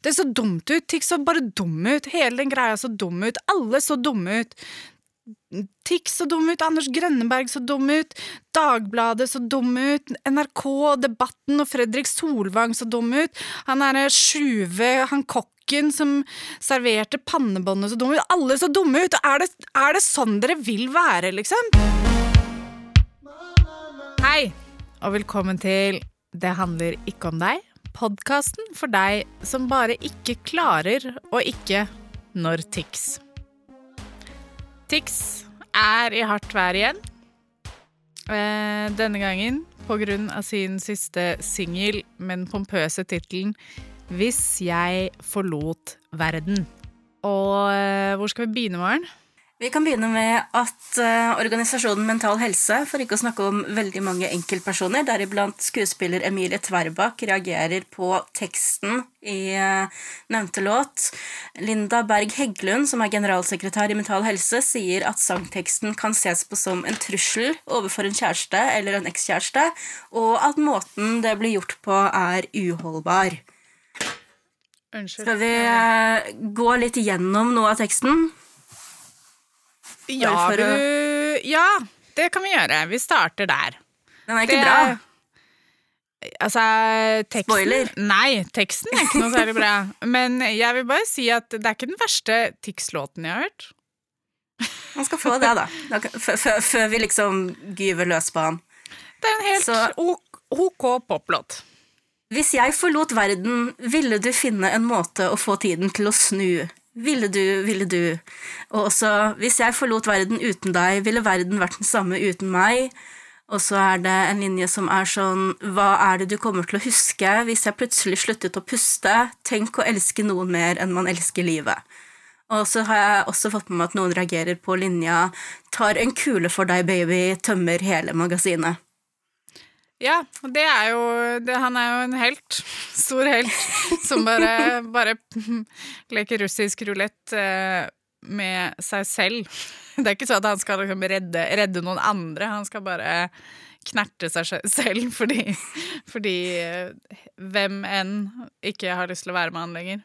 Det så dumt ut. Tix så bare dum ut. Hele den greia så dum ut. Alle så dumme ut. Tix så dum ut, Anders Grønneberg så dum ut, Dagbladet så dum ut, NRK, Debatten og Fredrik Solvang så dum ut, han derre Sjuve, han kokken som serverte pannebåndet så dum ut, alle så dumme ut! Er det, er det sånn dere vil være, liksom? Hei, og velkommen til Det handler ikke om deg, podkasten for deg som bare ikke klarer å ikke når Tix. Tix er i hardt vær igjen. Eh, denne gangen på grunn av sin siste singel med den pompøse tittelen 'Hvis jeg forlot verden'. Og eh, hvor skal vi begynne, Maren? Vi kan begynne med at uh, organisasjonen Mental Helse, for ikke å snakke om veldig mange enkeltpersoner, deriblant skuespiller Emilie Tverbakk, reagerer på teksten i uh, nevnte låt. Linda Berg Heggelund, som er generalsekretær i Mental Helse, sier at sangteksten kan ses på som en trussel overfor en kjæreste eller en ekskjæreste, og at måten det blir gjort på, er uholdbar. Unnskyld. Skal vi uh, gå litt gjennom noe av teksten? Ja, du Ja, det kan vi gjøre. Vi starter der. Den er ikke Det- bra. Altså, teksten Spoiler. Nei, teksten er ikke noe særlig bra. Men jeg vil bare si at det er ikke den verste Tix-låten jeg har hørt. Man skal få det, da. Før vi liksom gyver løs på han. Det er en helt Så- ok, ok poplåt. Hvis jeg forlot verden, ville du finne en måte å få tiden til å snu. Ville du, ville du. Og også, hvis jeg forlot verden uten deg, ville verden vært den samme uten meg. Og så er det en linje som er sånn Hva er det du kommer til å huske hvis jeg plutselig sluttet å puste? Tenk å elske noen mer enn man elsker livet. Og så har jeg også fått med meg at noen reagerer på linja Tar en kule for deg, baby, tømmer hele magasinet. Ja, det er jo det, Han er jo en helt. Stor helt. Som bare, bare leker russisk rulett eh, med seg selv. Det er ikke sånn at han skal liksom redde, redde noen andre, han skal bare knerte seg selv fordi, fordi eh, hvem enn ikke har lyst til å være med han lenger.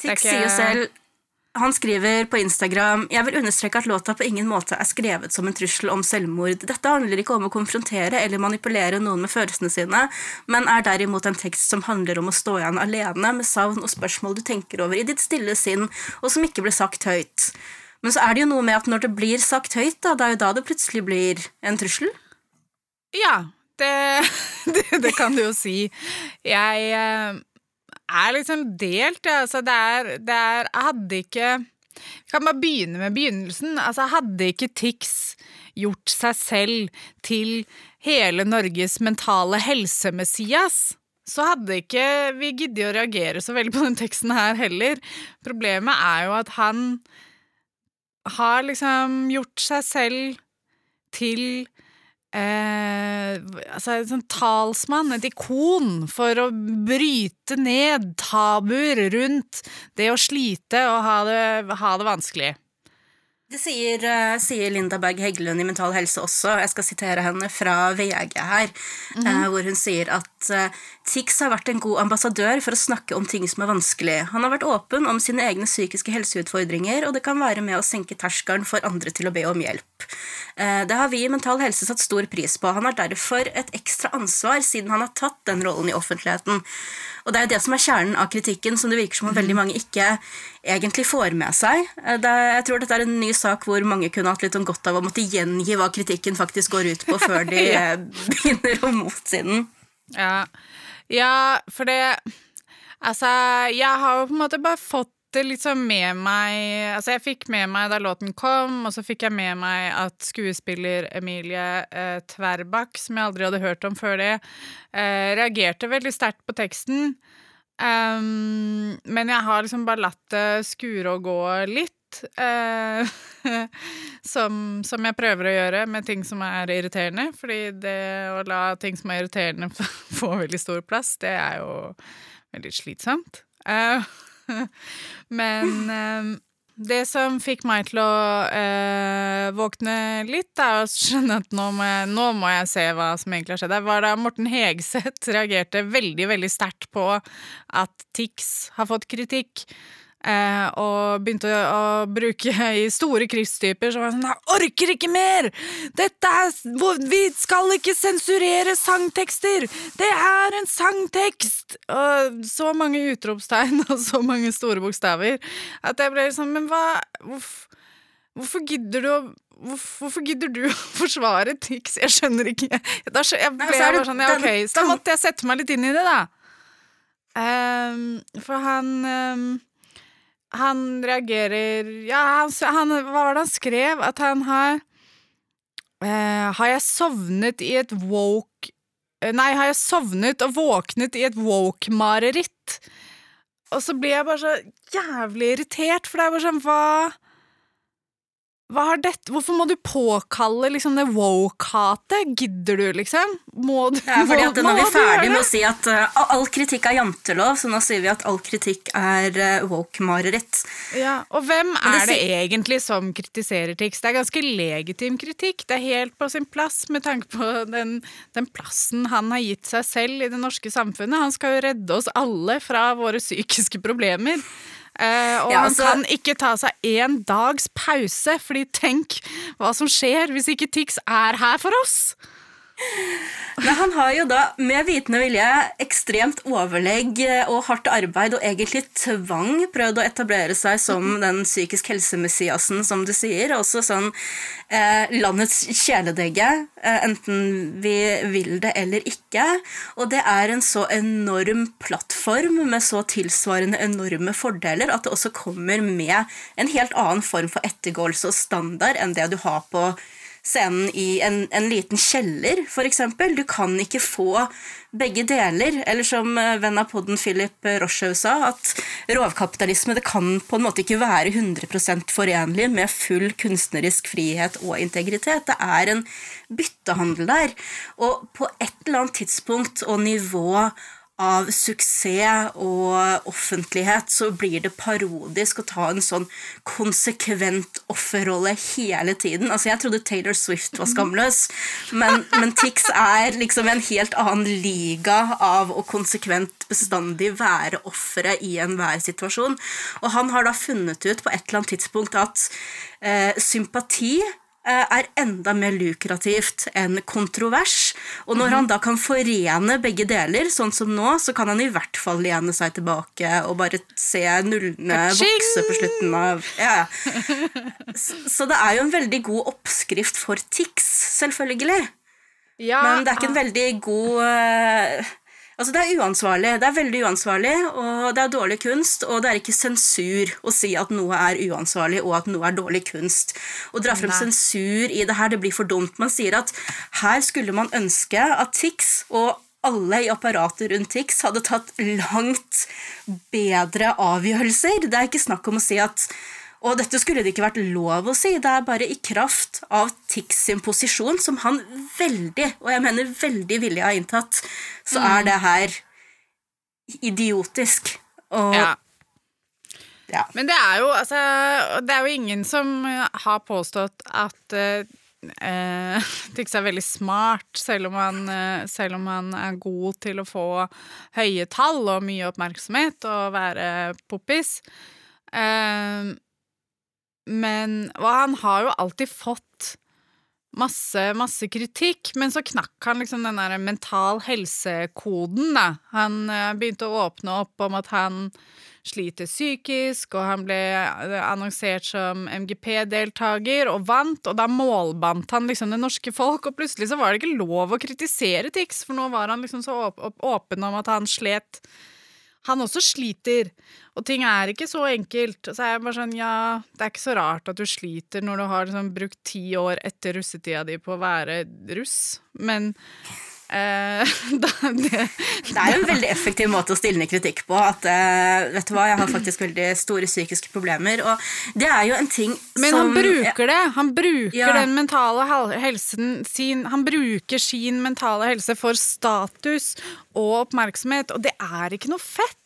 Er Tix sier jo selv Han skriver på Instagram Jeg vil understreke at låta på ingen måte er skrevet som en trussel om selvmord. Dette handler ikke om å konfrontere eller manipulere noen med følelsene sine, men er derimot en tekst som handler om å stå igjen alene med savn og spørsmål du tenker over i ditt stille sinn, og som ikke ble sagt høyt. Men så er det jo noe med at når det blir sagt høyt, da, det er jo da det plutselig blir en trussel. Ja, det, det, det kan du jo si. Jeg eh, er liksom delt, jeg. Altså, det er, Jeg hadde ikke kan bare begynne med begynnelsen. Altså, hadde ikke Tix gjort seg selv til hele Norges mentale helse-Messias, så hadde ikke vi giddet å reagere så veldig på den teksten her heller. Problemet er jo at han har liksom gjort seg selv til eh, altså en sånn talsmann, et ikon, for å bryte ned tabuer rundt det å slite og ha det, ha det vanskelig. Det sier, eh, sier Linda Berg Heggelund i Mental Helse også. Jeg skal sitere henne fra VG her, eh, hvor hun sier at uh, Tix har vært en god ambassadør for å snakke om ting som er vanskelig. Han har vært åpen om sine egne psykiske helseutfordringer, og det kan være med å senke terskelen for andre til å be om hjelp. Eh, det har vi i Mental Helse satt stor pris på. Han har derfor et ekstra ansvar siden han har tatt den rollen i offentligheten. Og det er jo det som er kjernen av kritikken, som det virker som om veldig mange ikke egentlig får med seg. Eh, Det, jeg tror dette er en ny sak hvor mange kunne hatt litt om godt av å måtte gjengi hva kritikken faktisk går ut på, før de Ja. eh, begynner å motsi den. Ja. ja, for det Altså, jeg har jo på en måte bare fått det liksom med meg Altså, jeg fikk med meg da låten kom, og så fikk jeg med meg at skuespiller Emilie eh, Tverbakk, som jeg aldri hadde hørt om før det, eh, reagerte veldig sterkt på teksten. Um, men jeg har liksom bare latt det skure og gå litt. eh, som, som jeg prøver å gjøre med ting som er irriterende. Fordi det å la ting som er irriterende, få veldig stor plass, det er jo veldig slitsomt. Eh, men eh, det som fikk meg til å eh, våkne litt, er å skjønne at nå må, jeg, nå må jeg se hva som egentlig har skjedd. Det var da Morten Hegseth reagerte veldig, veldig sterkt på at Tix har fått kritikk. Eh, og begynte å, å, bruke i store krigstyper som var sånn 'Jeg orker ikke mer! Dette er Vi skal ikke sensurere sangtekster! Det er en sangtekst!' Og så mange utropstegn og så mange store bokstaver at jeg ble sånn Men hva Hvorfor, hvorfor gidder du å Hvorfor gidder du å forsvare Tix? Jeg skjønner ikke. Da, jeg ble Nei, bare sånn, ja, ok, Så da måtte jeg sette meg litt inn i det, da. Um, for han um, han reagerer Ja, han, hva var det han skrev? At han har eh, Har jeg sovnet i et woke uh, Nei, har jeg sovnet og våknet i et woke-mareritt? Og så blir jeg bare så jævlig irritert, for det er bare sånn Hva Hvorfor må du påkalle liksom det woke-hatet? Gidder du, liksom? Må du Ja, fordi at Nå er vi ferdig med å si at uh, all kritikk er jantelov, så nå sier vi at all kritikk er uh, woke-mareritt. Ja, og hvem er det, det egentlig som kritiserer Tix? Det er ganske legitim kritikk. Det er helt på sin plass med tanke på den, den plassen han har gitt seg selv i det norske samfunnet. Han skal jo redde oss alle fra våre psykiske problemer. Uh, og ja, altså, han kan ikke ta seg én dags pause, fordi tenk hva som skjer hvis ikke Tix er her for oss! Men han har jo da med vitende vilje, ekstremt overlegg og hardt arbeid og egentlig tvang prøvd å etablere seg som den psykisk helse-messiasen, som du sier. Også sånn eh, landets kjæledegge, eh, enten vi vil det eller ikke. Og det er en så enorm plattform med så tilsvarende enorme fordeler at det også kommer med en helt annen form for ettergåelse og standard enn det du har på scenen i en, en liten kjeller, f.eks. Du kan ikke få begge deler. Eller som eh, venn av podden Philip Rochev sa, at rovkapitalisme det kan på en måte ikke være 100% forenlig med full kunstnerisk frihet og integritet. Det er en byttehandel der. Og på et eller annet tidspunkt og nivå av suksess og offentlighet, så blir det parodisk å ta en sånn konsekvent offerrolle hele tiden. Altså, Jeg trodde Taylor Swift var skamløs, men, men Tix er liksom en helt annen liga av å konsekvent bestandig være offeret i enhver situasjon. Og han har da funnet ut på et eller annet tidspunkt at eh, sympati er enda mer lukrativt enn kontrovers. Og når han da kan forene begge deler, sånn som nå, så kan han i hvert fall lene seg tilbake og bare se nullene vokse på slutten av ja. Så det er jo en veldig god oppskrift for Tix, selvfølgelig. Ja, Men det er ikke en veldig god uh, Altså, det er uansvarlig. Det er veldig uansvarlig, og det er dårlig kunst, og det er ikke sensur å si at noe er uansvarlig, og at noe er dårlig kunst. Å dra frem Nei. sensur i det her, det blir for dumt. Man sier at her skulle man ønske at Tix og alle i apparatet rundt Tix hadde tatt langt bedre avgjørelser. Det er ikke snakk om å si at og dette skulle det ikke vært lov å si, det er bare i kraft av Tix sin posisjon, som han veldig, og jeg mener veldig villig har inntatt, så mm. er det her idiotisk. Og ja. ja. Men det er jo altså Det er jo ingen som har påstått at uh, Tix er veldig smart, selv om, han, uh, selv om han er god til å få høye tall og mye oppmerksomhet og være poppis. Uh, men Og han har jo alltid fått masse, masse kritikk, men så knakk han liksom den der mental helse-koden, da. Han uh, begynte å åpne opp om at han sliter psykisk, og han ble eh, annonsert som MGP-deltaker og vant, og da målbandt han liksom det norske folk, og plutselig så var det ikke lov å kritisere Tix, for nå var han liksom så åpen om at han slet han også sliter, og ting er ikke så enkelt. Så er jeg bare sånn, ja, det er ikke så rart at du sliter når du har liksom brukt ti år etter russetida di på å være russ, men da, det, det, er en veldig effektiv måte å stille ned kritikk på. At uh, vet du hva, jeg har faktisk veldig store psykiske problemer. Og det er jo en ting Men han bruker det! Han bruker ja. den mentale helsen sin Han bruker sin mentale helse for status og oppmerksomhet, og det er ikke noe fett.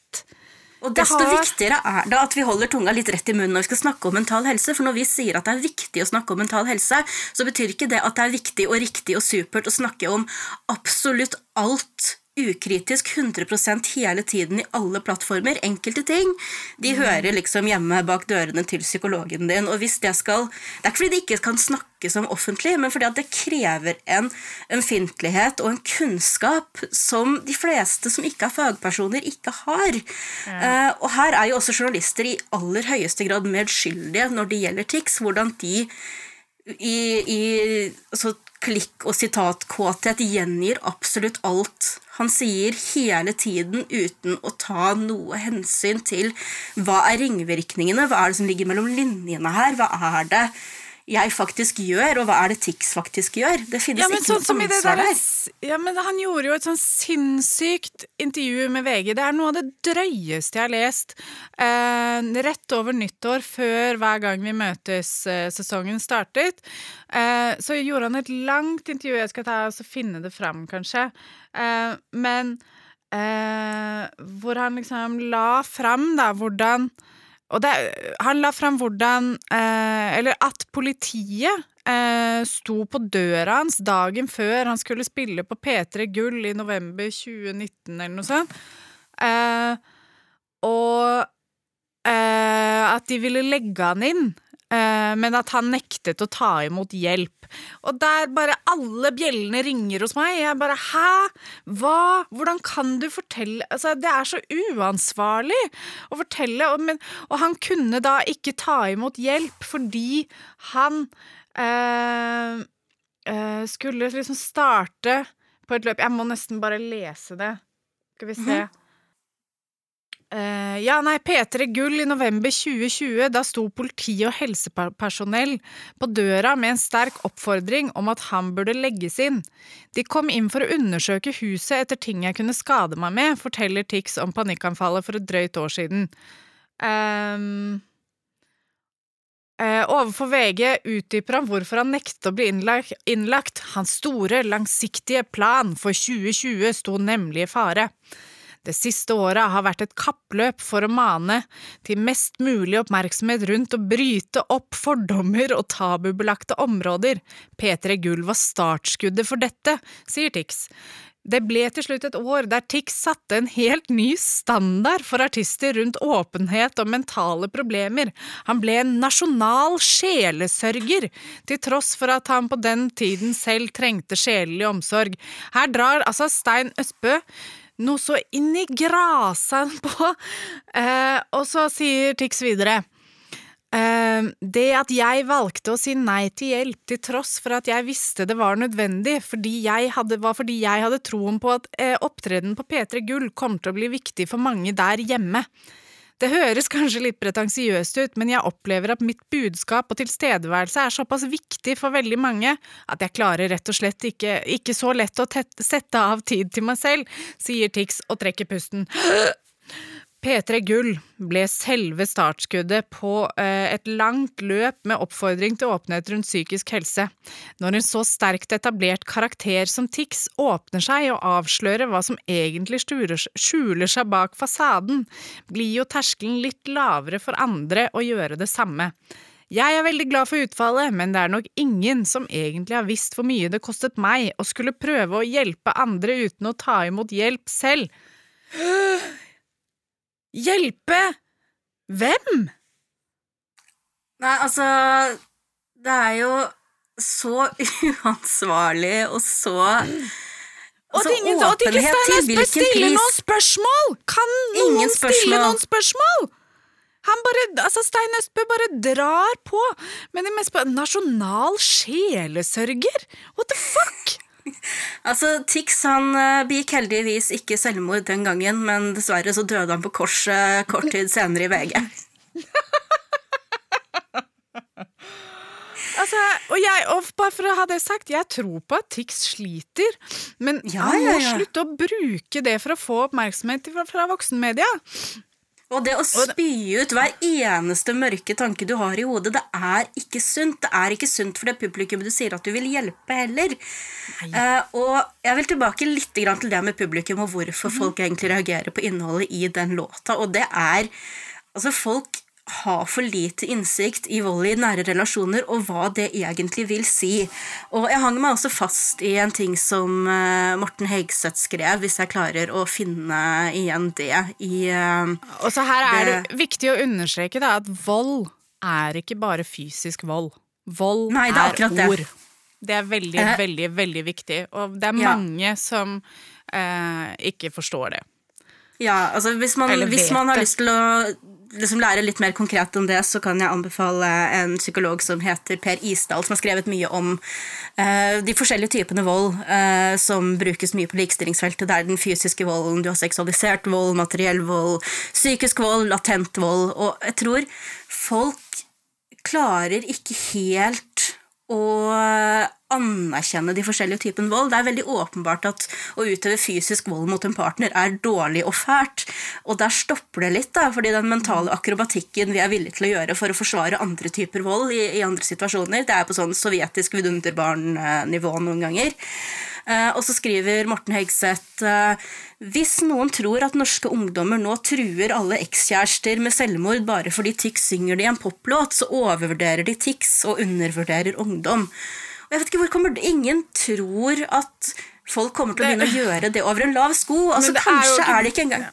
Og desto har... viktigere er det at vi holder tunga litt rett i munnen når vi skal snakke om mental helse. For når vi sier at det er viktig å snakke om mental helse, så betyr ikke det at det er viktig og riktig og supert å snakke om absolutt alt ukritisk 100% hele tiden i alle plattformer. Enkelte ting de mm. hører liksom hjemme bak dørene til psykologen din. Og hvis det skal Det er ikke fordi det ikke kan snakkes om offentlig, men fordi at det krever en ømfintlighet og en kunnskap som de fleste som ikke er fagpersoner, ikke har. Mm. Uh, og her er jo også journalister i aller høyeste grad medskyldige når det gjelder TIX. Hvordan de i, i altså, klikk- og sitatkåthet gjengir absolutt alt han sier hele tiden uten å ta noe hensyn til hva er ringvirkningene, hva er det som ligger mellom linjene her, hva er det jeg faktisk gjør, og hva er det Tix faktisk gjør? Det finnes ja, ikke sånn noe ansvar der. Ja, men Han gjorde jo et sånn sinnssykt intervju med VG. Det er noe av det drøyeste jeg har lest. Eh, rett over nyttår, før hver gang vi møtes eh, sesongen startet, eh, så gjorde han et langt intervju. Jeg skal ta og finne det fram, kanskje. Eh, men eh, hvor han liksom la fram da hvordan og det, han la fram hvordan eh, Eller at politiet eh, sto på døra hans dagen før han skulle spille på P3 Gull i november 2019, eller noe sånt. Eh, og eh, at de ville legge han inn. Eh, men at han nektet å ta imot hjelp. Og der bare alle bjellene ringer hos meg. Jeg bare Hæ? Hva? Hvordan kan du fortelle Altså, det er så uansvarlig å fortelle. Og, men, og han kunne da ikke ta imot hjelp fordi han øh, øh, skulle liksom starte på et løp Jeg må nesten bare lese det. Skal vi se. Mm -hmm. Uh, ja, nei, P3 Gull i november 2020. Da sto politi og helsepersonell på døra med en sterk oppfordring om at han burde legges inn. De kom inn for å undersøke huset etter ting jeg kunne skade meg med, forteller Tix om panikkanfallet for et drøyt år siden. Um, overfor VG utdyper han hvorfor han nektet å bli innlagt. Hans store, langsiktige plan for 2020 sto nemlig i fare. Det siste året har vært et kappløp for å mane til mest mulig oppmerksomhet rundt å bryte opp fordommer og tabubelagte områder. P3 Gull var startskuddet for dette, sier Tix. Det ble til slutt et år der Tix satte en helt ny standard for artister rundt åpenhet og mentale problemer. Han ble en nasjonal sjelesørger, til tross for at han på den tiden selv trengte sjelelig omsorg. Her drar altså Stein Østbø noe så inn i grasen på eh, Og så sier Tix videre eh, Det at jeg valgte å si nei til hjelp til tross for at jeg visste det var nødvendig, fordi hadde, var fordi jeg hadde troen på at eh, opptredenen på P3 Gull kom til å bli viktig for mange der hjemme. Det høres kanskje litt pretensiøst ut, men jeg opplever at mitt budskap og tilstedeværelse er såpass viktig for veldig mange at jeg klarer rett og slett ikke, ikke så lett å tette, sette av tid til meg selv, sier Tix og trekker pusten. P3 Gull ble selve startskuddet på eh, et langt løp med oppfordring til åpenhet rundt psykisk helse. Når en så sterkt etablert karakter som Tix åpner seg og avslører hva som egentlig skjuler seg bak fasaden, blir jo terskelen litt lavere for andre å gjøre det samme. Jeg er veldig glad for utfallet, men det er nok ingen som egentlig har visst hvor mye det kostet meg å skulle prøve å hjelpe andre uten å ta imot hjelp selv. Hjelpe hvem? Nei, altså Det er jo så uansvarlig og så og at ingen at ikke Stein Espe stiller noen spørsmål! Kan noen stille noen spørsmål? Han bare, altså Stein Østbø bare drar på med det mest på Nasjonal sjelesørger! What the fuck? altså, Tix han uh, begikk heldigvis ikke selvmord den gangen, men dessverre så døde han på korset kort tid senere i VG. altså, og, jeg, og bare for å ha det sagt, jeg tror på at Tix sliter, men ja, han må ja, ja. slutte å bruke det for å få oppmerksomhet fra, fra voksenmedia. Og det å spy ut hver eneste mørke tanke du har i hodet, det er ikke sunt. Det er ikke sunt for det publikummet du sier at du vil hjelpe, heller. Uh, og jeg vil tilbake litt til det med publikum og hvorfor mm. folk egentlig reagerer på innholdet i den låta. Og det er Altså, folk har for lite innsikt i vold i nære relasjoner og hva det egentlig vil si. Og jeg hang meg også fast i en ting som uh, Morten Hegseth skrev, hvis jeg klarer å finne igjen det i uh, Og så her er det, det viktig å understreke da, at vold er ikke bare fysisk vold. Vold Nei, er, er ord. Det. er veldig, eh. veldig, veldig viktig. Og det er mange ja. som ikke forstår det. Ja, altså hvis man, hvis man har lyst til å liksom lære litt mer konkret om det, så kan jeg anbefale en psykolog som heter Per Isdal, som har skrevet mye om uh, de forskjellige typene vold uh, som brukes mye på likestillingsfeltet. Det er den fysiske volden, du har seksualisert vold, materiell vold, psykisk vold, latent vold. Og jeg tror folk klarer ikke helt å anerkjenne de forskjellige typene vold. Det er veldig åpenbart at å utøve fysisk vold mot en partner er dårlig og fælt. Og der stopper det litt, da, fordi den mentale akrobatikken vi er villige til å gjøre for å forsvare andre typer vold i, i andre situasjoner, det er på sånn sovjetisk vidunderbarn-nivå noen ganger. Uh, og så skriver Morten Hegseth uh, hvis noen tror at norske ungdommer nå truer alle ekskjærester med selvmord bare fordi Tix synger det i en poplåt, så overvurderer de Tix og undervurderer ungdom. Jeg vet ikke hvor kommer det Ingen tror at folk kommer til å begynne å gjøre det over en lav sko. Altså, kanskje er, ikke... er det ikke engang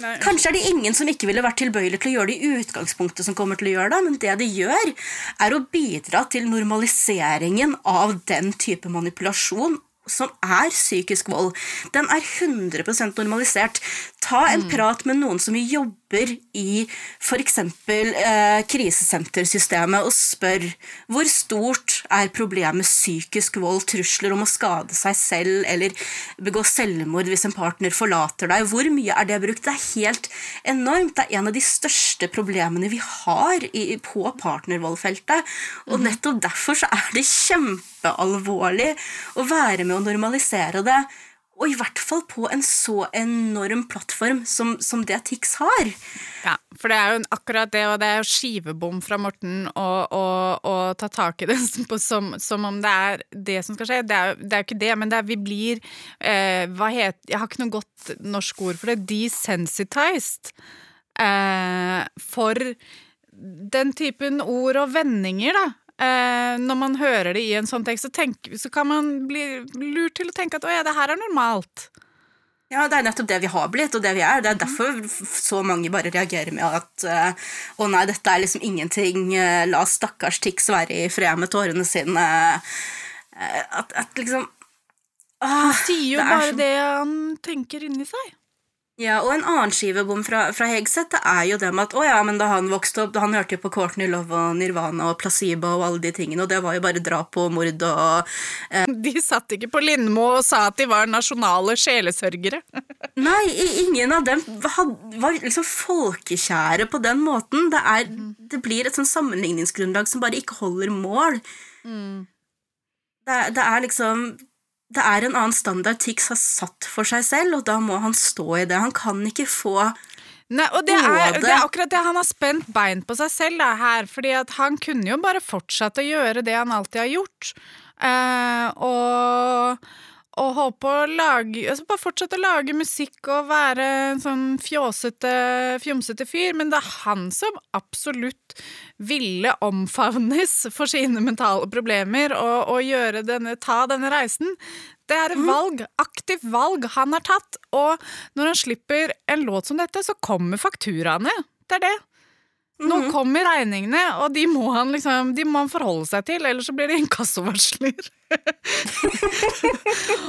Nei. Kanskje er det ingen som ikke ville vært tilbøyelig til å gjøre det i utgangspunktet, som kommer til å gjøre det, men det de gjør, er å bidra til normaliseringen av den type manipulasjon som er psykisk vold, den er 100% normalisert. Ta en mm. prat med noen som jobber i f.eks. Eh, krisesentersystemet, og spør hvor stort er problemet psykisk vold, trusler om å skade seg selv eller begå selvmord hvis en partner forlater deg. Hvor mye er det brukt? Det er helt enormt. Det er en av de største problemene vi har i, på partnervoldfeltet. Og mm. nettopp derfor så er det kjempealvorlig å være med å normalisere det og i hvert fall på en så enorm plattform som, som det Tix har. Ja, for det er jo akkurat det, og det er jo skivebom fra Morten å ta tak i det som, som, om det er det som skal skje. Det er, det er jo ikke det, men det er, vi blir eh, Hva het Jeg har ikke noe godt norsk ord for det. Desensitized eh, for den typen ord og vendinger, da eh, når man hører det i en sånn tekst, så, tenk, så, kan man bli lurt til å tenke at å ja, det her er normalt. Ja, det er nettopp det vi har blitt, og det vi er. Det er derfor så mange bare reagerer med at å nei, dette er liksom ingenting, la stakkars Tix være i fred med tårene sine. Uh, at, at, liksom Han sier jo bare så... det han tenker inni seg. Ja, og en annen skivebom fra, fra Hegseth er jo det med at å ja, men da han vokste opp, han hørte jo på Courtney Love og Nirvana og Placebo og alle de tingene, og det var jo bare drap og mord og eh. De satt ikke på Lindmo og sa at de var nasjonale sjelesørgere. Nei, ingen av dem var liksom folkekjære på den måten. Det, er, det blir et sånn sammenligningsgrunnlag som bare ikke holder mål. Mm. Det, det er liksom det er en annen standard Tix har satt for seg selv, og da må han stå i det. Han kan ikke få Nei, og det er, det er, akkurat det han har spent bein på seg selv da, her. fordi han kunne jo bare fortsatt å gjøre det han alltid har gjort. Eh, og og håpe å lage altså Bare fortsette å lage musikk og være en sånn fjåsete, fjomsete fyr, men det er han som absolutt ville omfavnes for sine mentale problemer og, og denne, ta denne reisen. Det er et mhm. valg, aktivt valg han har tatt, og når han slipper en låt som dette, så kommer fakturaene. Det er det. Nå mhm. kommer regningene, og de må han liksom, de må han forholde seg til, ellers så blir det inkassovarsler.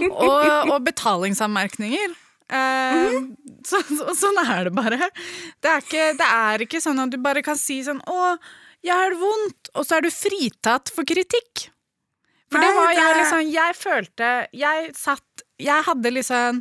og, og, betalingsanmerkninger. Eh, mm. så, så, sånn er det bare. Det er, ikke, det er, ikke, sånn at du bare kan si sånn 'Å, jeg har det vondt', og så er du fritatt for kritikk. For Nei, det var jeg liksom Jeg følte Jeg satt Jeg hadde liksom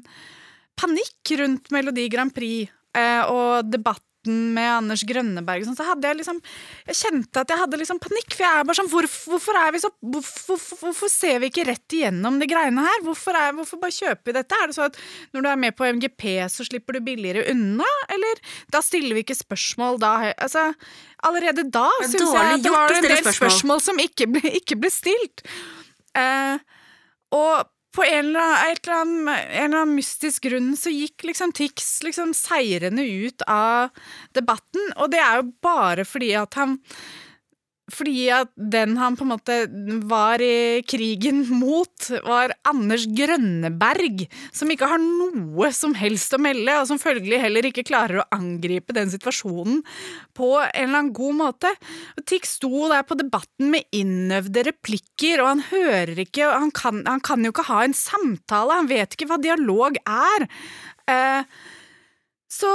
panikk rundt Melodi Grand Prix eh, og debatt Debatten med Anders Grønneberg, sånn, så hadde jeg liksom Jeg kjente at jeg hadde liksom panikk. For jeg er bare sånn Hvorfor, hvorfor er vi så hvorfor, hvorfor, ser vi ikke rett igjennom de greiene her? Hvorfor, er, hvorfor bare kjøper vi dette? Er det så at når du er med på MGP, så slipper du billigere unna? Eller da stiller vi ikke spørsmål da Altså, allerede da syns jeg at det var en del spørsmål. spørsmål som ikke ble, ikke ble stilt. Eh, og på en eller, annen, eller annen, en eller annen mystisk grunn så gikk liksom Tix liksom seirende ut av debatten, og det er jo bare fordi at han fordi at den han på en måte var i krigen mot, var Anders Grønneberg, som ikke har noe som helst å melde, og som følgelig heller ikke klarer å angripe den situasjonen på en eller annen god måte. Og Tix sto der på debatten med innøvde replikker, og han hører ikke, og han kan, han kan jo ikke ha en samtale, han vet ikke hva dialog er. Eh, så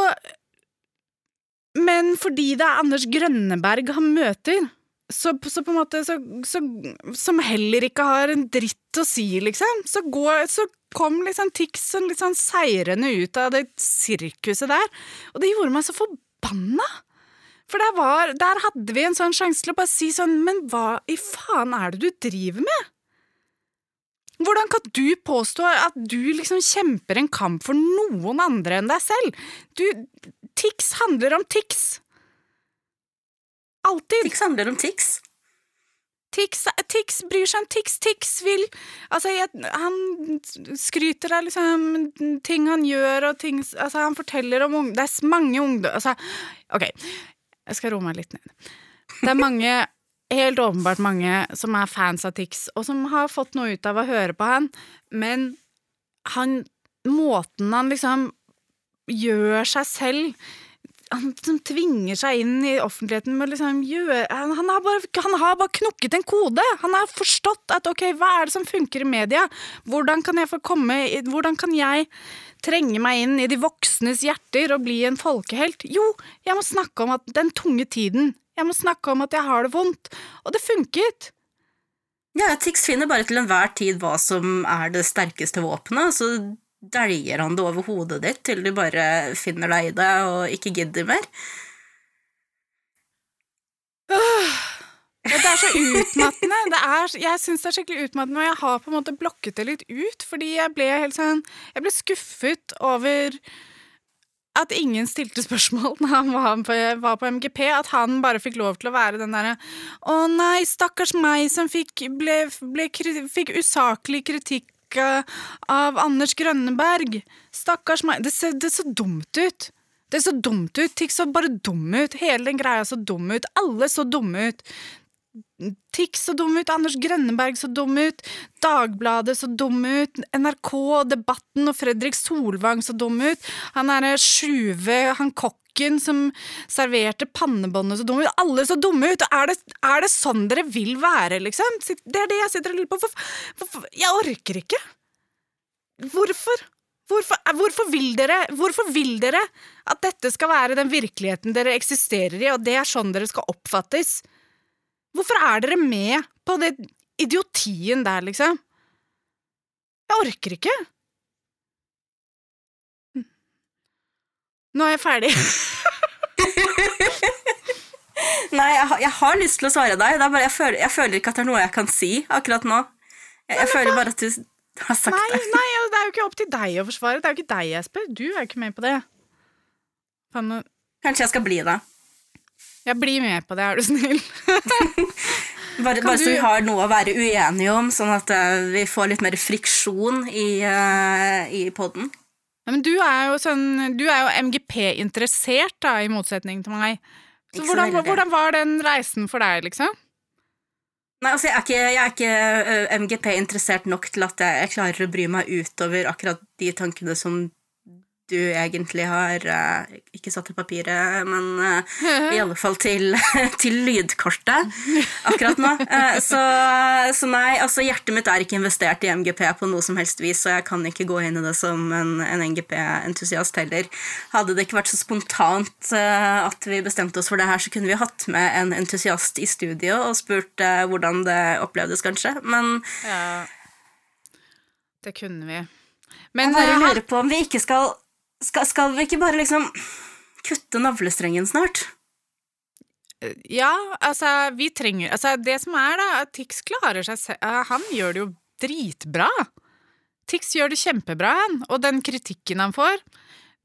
Men fordi det er Anders Grønneberg han møter, så, så på en måte så, så, Som heller ikke har en dritt å si, liksom. Så, går, så kom liksom sånn litt sånn seirende ut av det sirkuset der. Og det gjorde meg så forbanna! For der, var, der hadde vi en sånn sjanse til å bare si sånn Men hva i faen er det du driver med? Hvordan kan du påstå at du liksom kjemper en kamp for noen andre enn deg selv? Du, Tix handler om Tix. Alltid. Tix handler om Tix. Tix, Tix bryr seg om Tix. Tix vil Altså, jeg, han skryter av liksom ting han gjør, og ting Altså, han forteller om. Det er mange ungdom... Altså, OK, jeg skal roe meg litt ned. Det er mange Helt åpenbart mange som er fans av Tix, og som har fått noe ut av å høre på han, men han Måten han liksom gjør seg selv han som tvinger seg inn i offentligheten med liksom han, han, har bare, han har bare knukket en kode! Han har forstått at ok, hva er det som funker i media? Hvordan kan jeg få komme Hvordan kan jeg trenge meg inn i de voksnes hjerter og bli en folkehelt? Jo, jeg må snakke om den tunge tiden. Jeg må snakke om at jeg har det vondt. Og det funket! Ja, Tix finner bare til enhver tid hva som er det sterkeste våpenet, så dæljer han det over hodet ditt til du bare finner deg i det og ikke gidder mer. Ja, det er så utmattende. Er, jeg syns det er skikkelig utmattende, og jeg har på en måte blokket det litt ut, fordi jeg ble helt sånn Jeg ble skuffet over at ingen stilte spørsmål når han var på, var på MGP. At han bare fikk lov til å være den derre Å nei, stakkars meg som fikk, ble, ble, fikk usaklig kritikk eh, av Anders Grønneberg. Stakkars meg. Det ser, det så dumt ut. Det så dumt ut. Tix så bare dum ut. Hele den greia så dum ut. Alle så dumme ut. Tix så dum ut, Anders Grønneberg så dum ut, Dagbladet så dum ut, NRK Debatten og Fredrik Solvang så dum ut, han er Sjuve, han kokken som serverte pannebåndet så dumme ut, alle så dumme ut! Er det, er det sånn dere vil være, liksom? Det er det jeg sitter og lurer på. Hvorfor, hvorfor, jeg orker ikke! Hvorfor? Hvorfor, eh, hvorfor, vil dere, hvorfor vil dere at dette skal være den virkeligheten dere eksisterer i, og det er sånn dere skal oppfattes? Hvorfor er dere med på det idiotien der, liksom? Jeg orker ikke. Nå er jeg ferdig. Nei, jeg, har- jeg har lyst til å svare deg, det bare, jeg, føler, jeg føler ikke at det er noe jeg kan si akkurat nå. Jeg, jeg føler bare at du har sagt Nei, det. nei, det er jo ikke opp til deg å forsvare. Det er jo ikke deg jeg spør. Du er jo ikke med på det. Faen, Kanskje jeg skal bli det. Jeg blir med på det, er du snill. Bare, bare du... så vi har noe å være uenige om, sånn at uh, vi får litt mer friksjon i, uh, i poden. Men du er jo sånn Du er jo MGP-interessert, da, i motsetning til meg. Så så hvordan, hvordan var den reisen for deg, liksom? Nei, altså, jeg er ikke, jeg er ikke uh, MGP-interessert nok til at jeg, jeg klarer å bry meg utover akkurat de tankene som du egentlig har eh, ikke satt til papiret, men eh, i alle fall til, til lydkortet akkurat nå. Eh, så, så nei, altså hjertet mitt er ikke investert i MGP på noe som helst vis, så jeg kan ikke gå inn i det som en, en MGP-entusiast heller. Hadde det ikke vært så spontant at vi bestemte oss for det her, så kunne vi hatt med en entusiast i studio og spurt hvordan det opplevdes, kanskje. Men Ja. Det kunne vi. Men bare eh, lurer på om vi ikke skal skal, skal vi ikke bare liksom kutte navlestrengen snart. Ja, altså, vi trenger Altså, det som er, da, at Tix klarer seg selv Han gjør det jo dritbra. Tix gjør det kjempebra, han. Og den kritikken han får,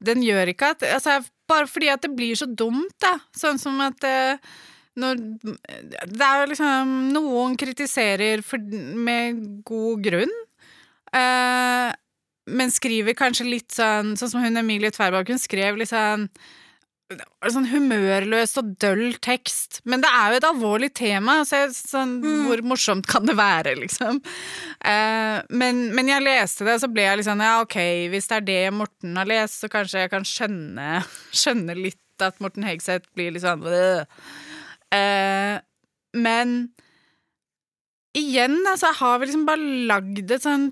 den gjør ikke at Altså, bare fordi at det blir så dumt, da. Sånn som at eh, når Det er jo liksom Noen kritiserer for, med god grunn. Eh, men skriver kanskje litt sånn Sånn som hun Emilie Tverrbakk, hun skrev litt sånn Sånn humørløs og døll tekst. Men det er jo et alvorlig tema, så jeg, sånn, mm. hvor morsomt kan det være, liksom? Eh, men, men, jeg leste det, og så ble jeg litt sånn Ja, ok, hvis det er det Morten har lest, så kanskje jeg kan skjønne, skjønne litt at Morten Hegseth blir litt sånn eh, Men igjen, altså, har vi liksom bare lagd et sånn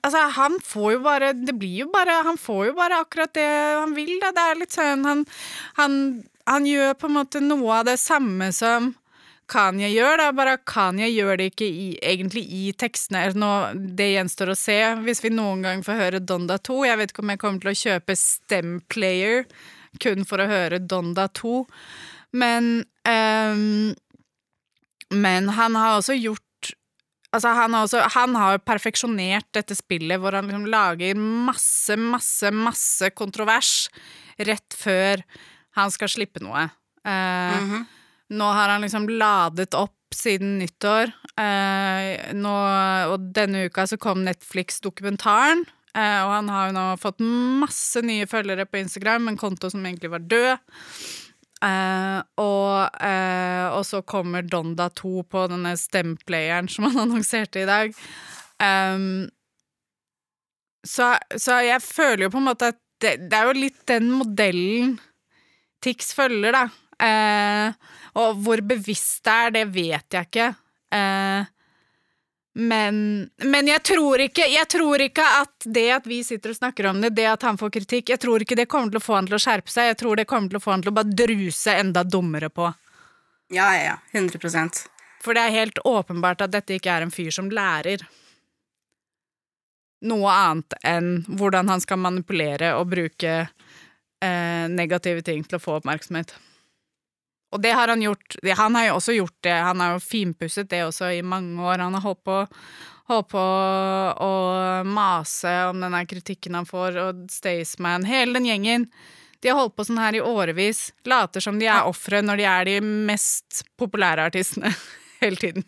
Altså, han får jo bare Det blir jo bare Han får jo bare akkurat det han vil, da. Det er litt sånn Han, han, han gjør på en måte noe av det samme som Kanye gjør, da, bare Kanye gjør det ikke i, egentlig i tekstene. Nå, det gjenstår å se hvis vi noen gang får høre Donda 2. Jeg vet ikke om jeg kommer til å kjøpe Stemplayer kun for å høre Donda 2, men um, Men han har også gjort Altså, han, har også, han har perfeksjonert dette spillet hvor han liksom lager masse, masse, masse kontrovers rett før han skal slippe noe. Uh, mm -hmm. Nå har han liksom ladet opp siden nyttår, Uh, nå, og denne uka så kom Netflix-dokumentaren. Uh, og han har jo nå fått masse nye følgere på Instagram, en konto som egentlig var død. Uh, og, uh, og, så kommer Donda 2 på denne stemplayeren som han annonserte i dag. Um, så, så, jeg føler jo på en måte at det, det er jo litt den modellen Tix følger, da. Uh, og hvor bevisst det er, det vet jeg ikke. Uh, men, men jeg, tror ikke, jeg, tror ikke, at det at vi sitter og snakker om det, det at han får kritikk, jeg tror ikke det kommer til å få han til å skjerpe seg. Jeg tror det kommer til å få han til å bare druse enda dummere på. Ja, ja, ja. 100 For det er helt åpenbart at dette ikke er en fyr som lærer noe annet enn hvordan han skal manipulere og bruke eh, negative ting til å få oppmerksomhet. Og det har han gjort. Han har jo også gjort det. Han har jo finpusset det også i mange år. Han har holdt på, holdt på å mase om denne kritikken han får, og Staysman Hele den gjengen. De har holdt på sånn her i årevis. Later som de er ofre når de er de mest populære artistene hele tiden.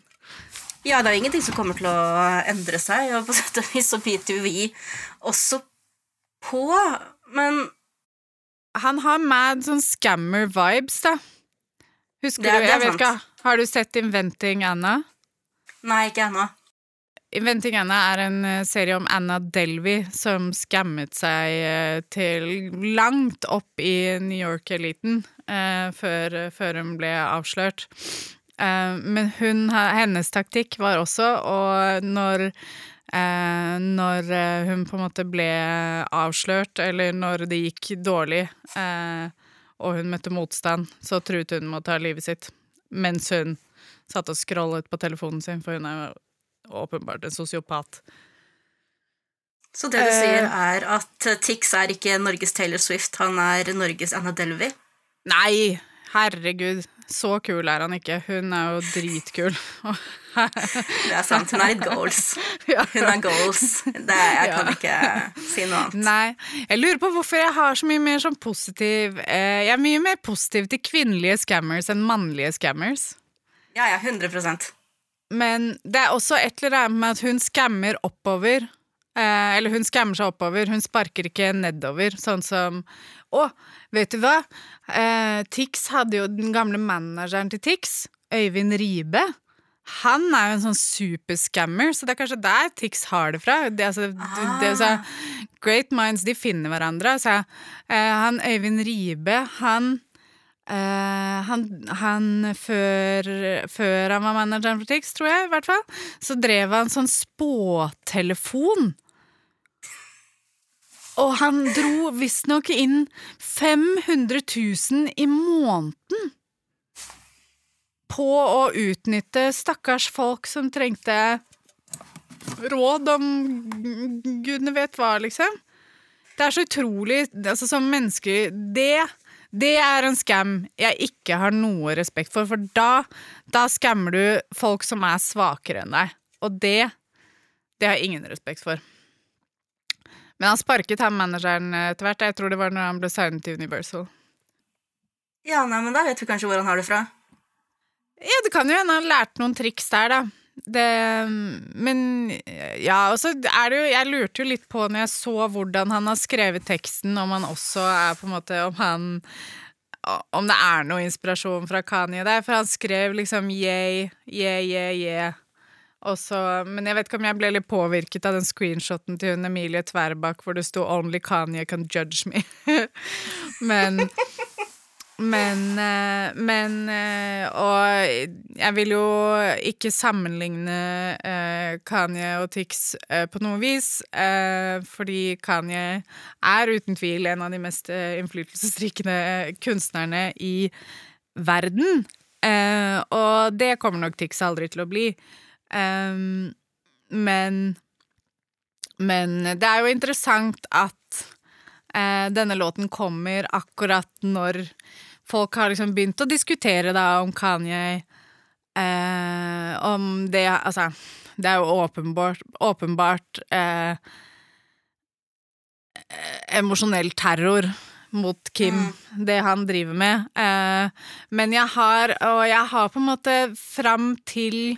Ja, det er jo ingenting som kommer til å endre seg, og på sett og vis så biter jo vi også på, men Han har mad sånn scammer-vibes, da. Husker det, du, jeg vet ikke, Har du sett Inventing Anna? Nei, ikke ennå. Inventing Anna er en eh, serie om Anna Delvey som skammet seg eh, til langt opp i New York-eliten eh, før, før, hun ble avslørt. Eh, men hun, hennes taktikk var også og når eh, når eh, hun på en måte ble avslørt, eller når det gikk dårlig eh, og hun møtte motstand, så truet hun med å ta livet sitt mens hun satt og scrollet på telefonen sin, for hun er jo åpenbart en sosiopat. Så det du uh, sier, er at Tix er ikke Norges Taylor Swift, han er Norges Anna Delvey? Nei, herregud. Så kul er han ikke. Hun er jo dritkul. det er sant. Hun er litt goals. Hun er goals. Det, jeg kan ikke si noe annet. Nei. Jeg lurer på hvorfor jeg har så mye mer sånn positiv eh, Jeg er mye mer positiv til kvinnelige scammers enn mannlige scammers. Ja, ja, 100% Men det er også et eller annet med at hun scammer oppover. Eh, eller hun skammer seg oppover, hun sparker ikke nedover, sånn som Å, vet du hva? Eh, Tix hadde jo den gamle manageren til Tix, Øyvind Ribe. Han er jo en sånn superscammer, så det er kanskje der Tix har det fra. Det, altså, ah. det, så, great minds, de finner hverandre. Altså, eh, han Øyvind Ribe, han Uh, han, han før, før, han var manageren for Tix, tror jeg, i hvert fall, så drev han sånn spåtelefon og han dro visstnok inn 500 000 i måneden på å utnytte stakkars folk som trengte råd om gudene vet hva, liksom. Det er så utrolig altså Som mennesker Det, det er en scam jeg ikke har noe respekt for, for da, da skammer du folk som er svakere enn deg. Og det, det har jeg ingen respekt for. Men han sparket han manageren etter hvert. Jeg tror det var når han ble signet til Universal. Ja, nei, men da vet vi kanskje hvor han har det fra. Ja, det kan jo hende han lærte noen triks der, da. Det, men ja, og så er det jo Jeg lurte jo litt på når jeg så hvordan han har skrevet teksten, om han også er på en måte Om han Om det er noe inspirasjon fra Kanye der, for han skrev liksom yeah, yeah, yeah, yeah. Også, men jeg vet ikke om jeg ble litt påvirket av den screenshoten til hun Emilie Tverbakk hvor det sto 'Only Kanye can judge me'. men men, eh, men eh, Og jeg vil jo ikke sammenligne eh, Kanye og Tix på noe vis, fordi Kanye er uten tvil en av de mest innflytelsesrikende kunstnerne i verden. Og det kommer nok Tix aldri til å bli. Men Men det er jo interessant at denne låten kommer akkurat når folk har liksom begynt å diskutere da om Kanye uh, Om det Altså, det er jo åpenbart, åpenbart uh, emosjonell terror mot Kim, mm. det han driver med. Eh, men jeg har, og jeg har på en måte fram til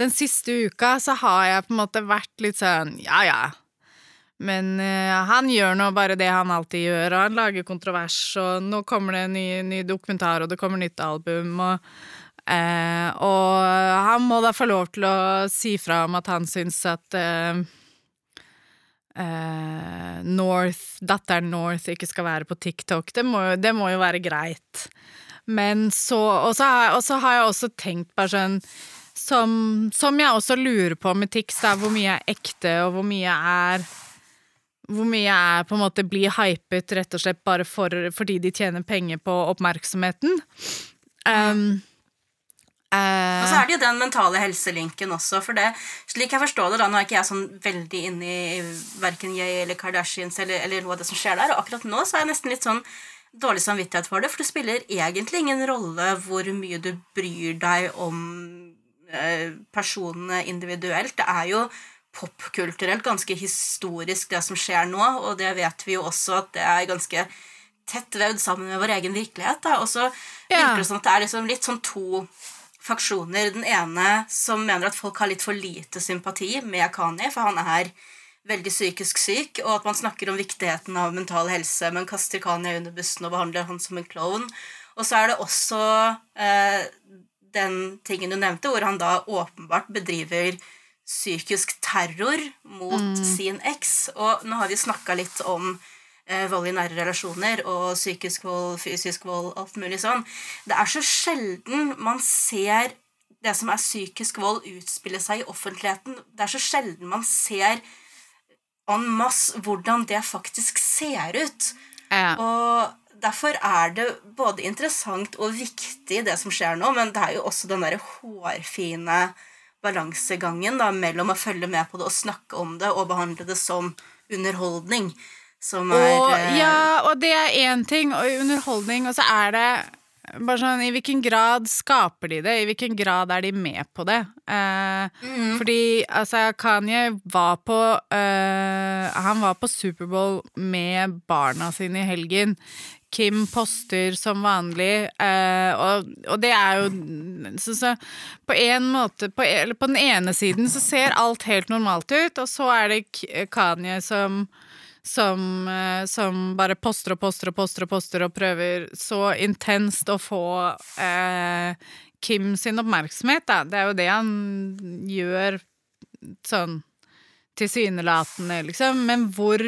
den siste uka, så har jeg på en måte vært litt sånn ja ja, men uh, han gjør nå bare det han alltid gjør, og han lager kontrovers, og nå kommer det en ny, ny dokumentar, og det kommer nytt album, og, uh, og han må da få lov til å si fra om at han syns at uh, North, datteren North ikke skal være på TikTok. Det må, det må jo være greit. Men så Og så har jeg også tenkt bare sånn som, som, jeg også lurer på med Tix, da, hvor mye er ekte, og hvor mye er hvor mye er på en måte blir hypet rett og slett bare for, fordi de tjener penger på oppmerksomheten. Um, Uh, og så er det jo den mentale helselinken også. For det, slik jeg forstår det, da, nå er ikke jeg sånn veldig inne i verken jeg eller Kardashians eller, eller, noe av det som skjer der, og akkurat nå så er jeg nesten litt sånn dårlig samvittighet for det, for det spiller egentlig ingen rolle hvor mye du bryr deg om personene individuelt. Det er jo popkulturelt ganske historisk, det som skjer nå, og det vet vi jo også at det er ganske tett vevd sammen med vår egen virkelighet. Og så virker det som at det er liksom litt sånn to faksjoner. Den ene som mener at folk har litt for lite sympati med Kani, for han er veldig psykisk syk, og at man snakker om viktigheten av mental helse, men kaster Kani under bussen og behandler han som en klovn. Og så er det også eh, den tingen du nevnte, hvor han da åpenbart bedriver psykisk terror mot mm. sin eks. Og nå har vi snakka litt om eh, vold i nære relasjoner og psykisk vold, fysisk vold, alt mulig sånn. Det er så sjelden man ser det som er psykisk vold, utspille seg i offentligheten. Det er så sjelden man ser en masse hvordan det faktisk ser ut. Ja. Og derfor er det både interessant og viktig, det som skjer nå, men det er jo også den derre hårfine balansegangen da, mellom å følge med på det og snakke om det og behandle det som underholdning. Som er og, eh, Ja, og det er én ting, og underholdning, og så er det bare sånn, I hvilken grad skaper de det? I hvilken grad er de med på det? Eh, mm. Fordi altså, Kanye var på eh, Han var på Superbowl med barna sine i helgen. Kim poster som vanlig, eh, og, og, det er jo så, så, på en måte på, på, den ene siden så ser alt helt normalt ut, og så er det Kanye som som, eh, som, bare poster og poster og poster og poster og prøver så intenst å få eh, Kim sin oppmerksomhet, da. Det er jo det han gjør sånn tilsynelatende, liksom. Men hvor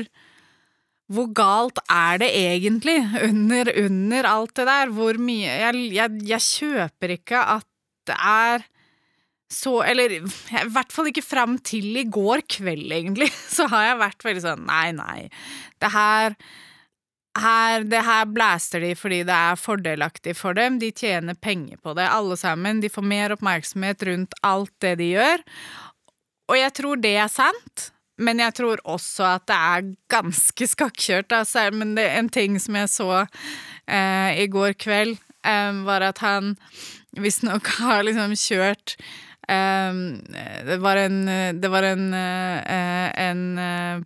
hvor galt er det egentlig under, under alt det der? Hvor mye jeg, jeg, jeg, kjøper ikke at det er så Eller i hvert fall ikke fram til i går kveld, egentlig, så har jeg vært veldig sånn Nei, nei. Det her, her det her blaster de fordi det er fordelaktig for dem. De tjener penger på det, alle sammen. De får mer oppmerksomhet rundt alt det de gjør. Og jeg tror det er sant. men jeg tror også at det er ganske skakkjørt. Altså. Men det, en ting som jeg så eh, i går kveld, eh, var at han visstnok har liksom kjørt det var en, det var en, uh, en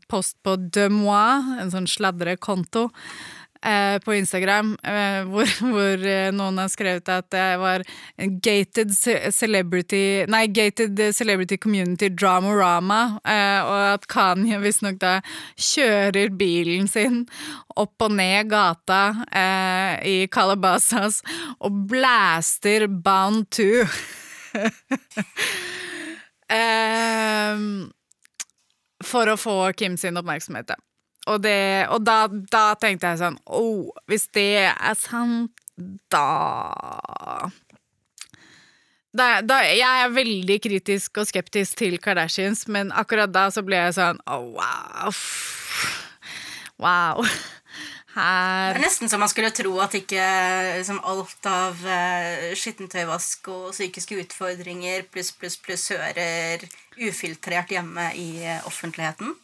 post på De Moi, en sånn sladrekonto, på Instagram, hvor, hvor noen har skrevet at det var gated celebrity Nei, gated celebrity community dramorama, og at Kanye visstnok da kjører bilen sin opp og ned gata i Calabasas og blaster Bound 2. um, for å få Kim sin oppmerksomhet. Og, det, og da, da, tenkte jeg sånn oh, hvis det er sant, da da, da, jeg er veldig kritisk og skeptisk til Kardashians, men akkurat da så ble jeg sånn oh, wow. Wow. Her Det er nesten så man skulle tro at ikke liksom, alt av uh, skittentøyvask og psykiske utfordringer pluss, pluss, pluss hører ufiltrert hjemme i uh, offentligheten.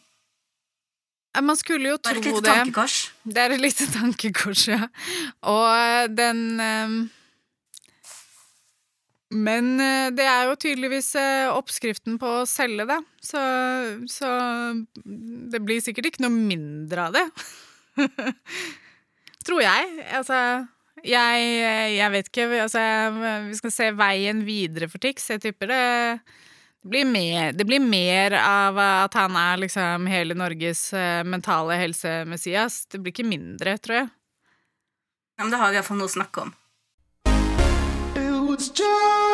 Man skulle jo tro det. Det er et lite tankekors. Det er et lite tankekors, ja. Og eh, den um, Men det er jo tydeligvis oppskriften på å selge det, så, så det blir sikkert ikke noe mindre av det. Tror jeg. Altså jeg, jeg, vet ikke. Altså, vi skal se veien videre for Tix. Jeg tipper det det blir, mer, det blir mer av at han er liksom hele Norges eh, mentale helse-Messias. Det blir ikke mindre, tror jeg. Ja, men da har vi iallfall noe å snakke om. It was just